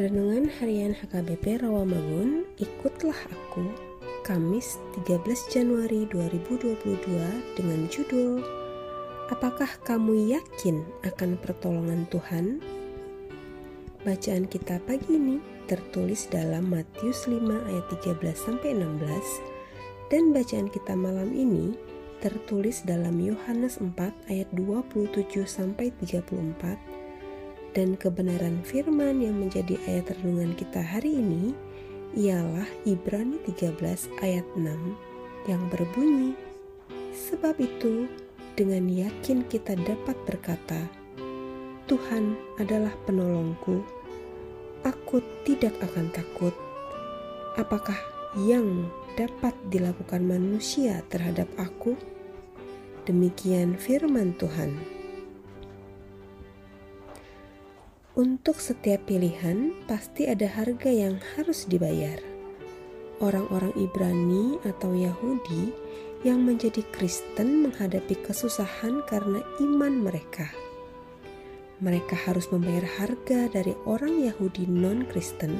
Renungan Harian HKBP Rawamangun, ikutlah aku, Kamis 13 Januari 2022 dengan judul Apakah kamu yakin akan pertolongan Tuhan? Bacaan kita pagi ini tertulis dalam Matius 5 ayat 13 sampai 16 dan bacaan kita malam ini tertulis dalam Yohanes 4 ayat 27 sampai 34 dan kebenaran firman yang menjadi ayat renungan kita hari ini ialah Ibrani 13 ayat 6 yang berbunyi Sebab itu dengan yakin kita dapat berkata Tuhan adalah penolongku aku tidak akan takut. Apakah yang dapat dilakukan manusia terhadap aku demikian firman Tuhan Untuk setiap pilihan, pasti ada harga yang harus dibayar. Orang-orang Ibrani atau Yahudi yang menjadi Kristen menghadapi kesusahan karena iman mereka. Mereka harus membayar harga dari orang Yahudi non-Kristen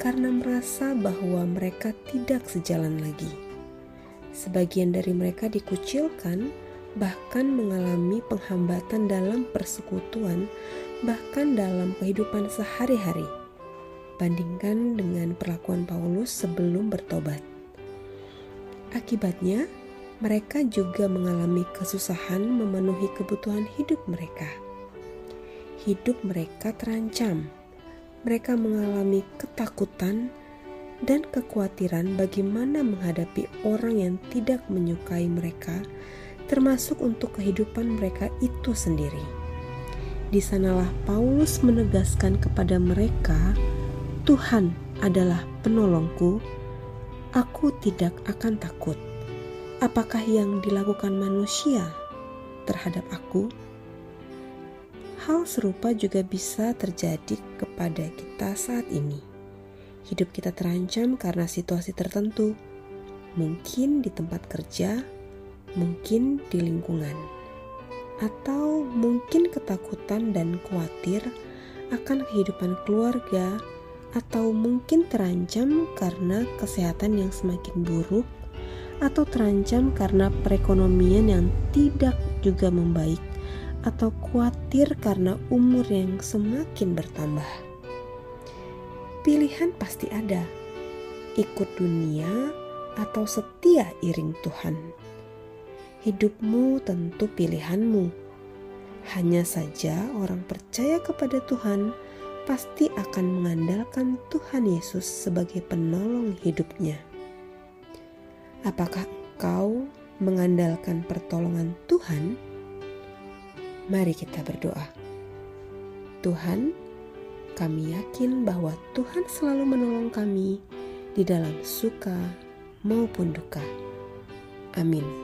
karena merasa bahwa mereka tidak sejalan lagi. Sebagian dari mereka dikucilkan, bahkan mengalami penghambatan dalam persekutuan bahkan dalam kehidupan sehari-hari. Bandingkan dengan perlakuan Paulus sebelum bertobat. Akibatnya, mereka juga mengalami kesusahan memenuhi kebutuhan hidup mereka. Hidup mereka terancam. Mereka mengalami ketakutan dan kekhawatiran bagaimana menghadapi orang yang tidak menyukai mereka, termasuk untuk kehidupan mereka itu sendiri. Di sanalah Paulus menegaskan kepada mereka, "Tuhan adalah penolongku, aku tidak akan takut. Apakah yang dilakukan manusia terhadap aku?" Hal serupa juga bisa terjadi kepada kita saat ini. Hidup kita terancam karena situasi tertentu, mungkin di tempat kerja, mungkin di lingkungan atau mungkin ketakutan dan khawatir akan kehidupan keluarga, atau mungkin terancam karena kesehatan yang semakin buruk, atau terancam karena perekonomian yang tidak juga membaik, atau khawatir karena umur yang semakin bertambah. Pilihan pasti ada: ikut dunia atau setia iring Tuhan hidupmu tentu pilihanmu. Hanya saja orang percaya kepada Tuhan pasti akan mengandalkan Tuhan Yesus sebagai penolong hidupnya. Apakah engkau mengandalkan pertolongan Tuhan? Mari kita berdoa. Tuhan, kami yakin bahwa Tuhan selalu menolong kami di dalam suka maupun duka. Amin.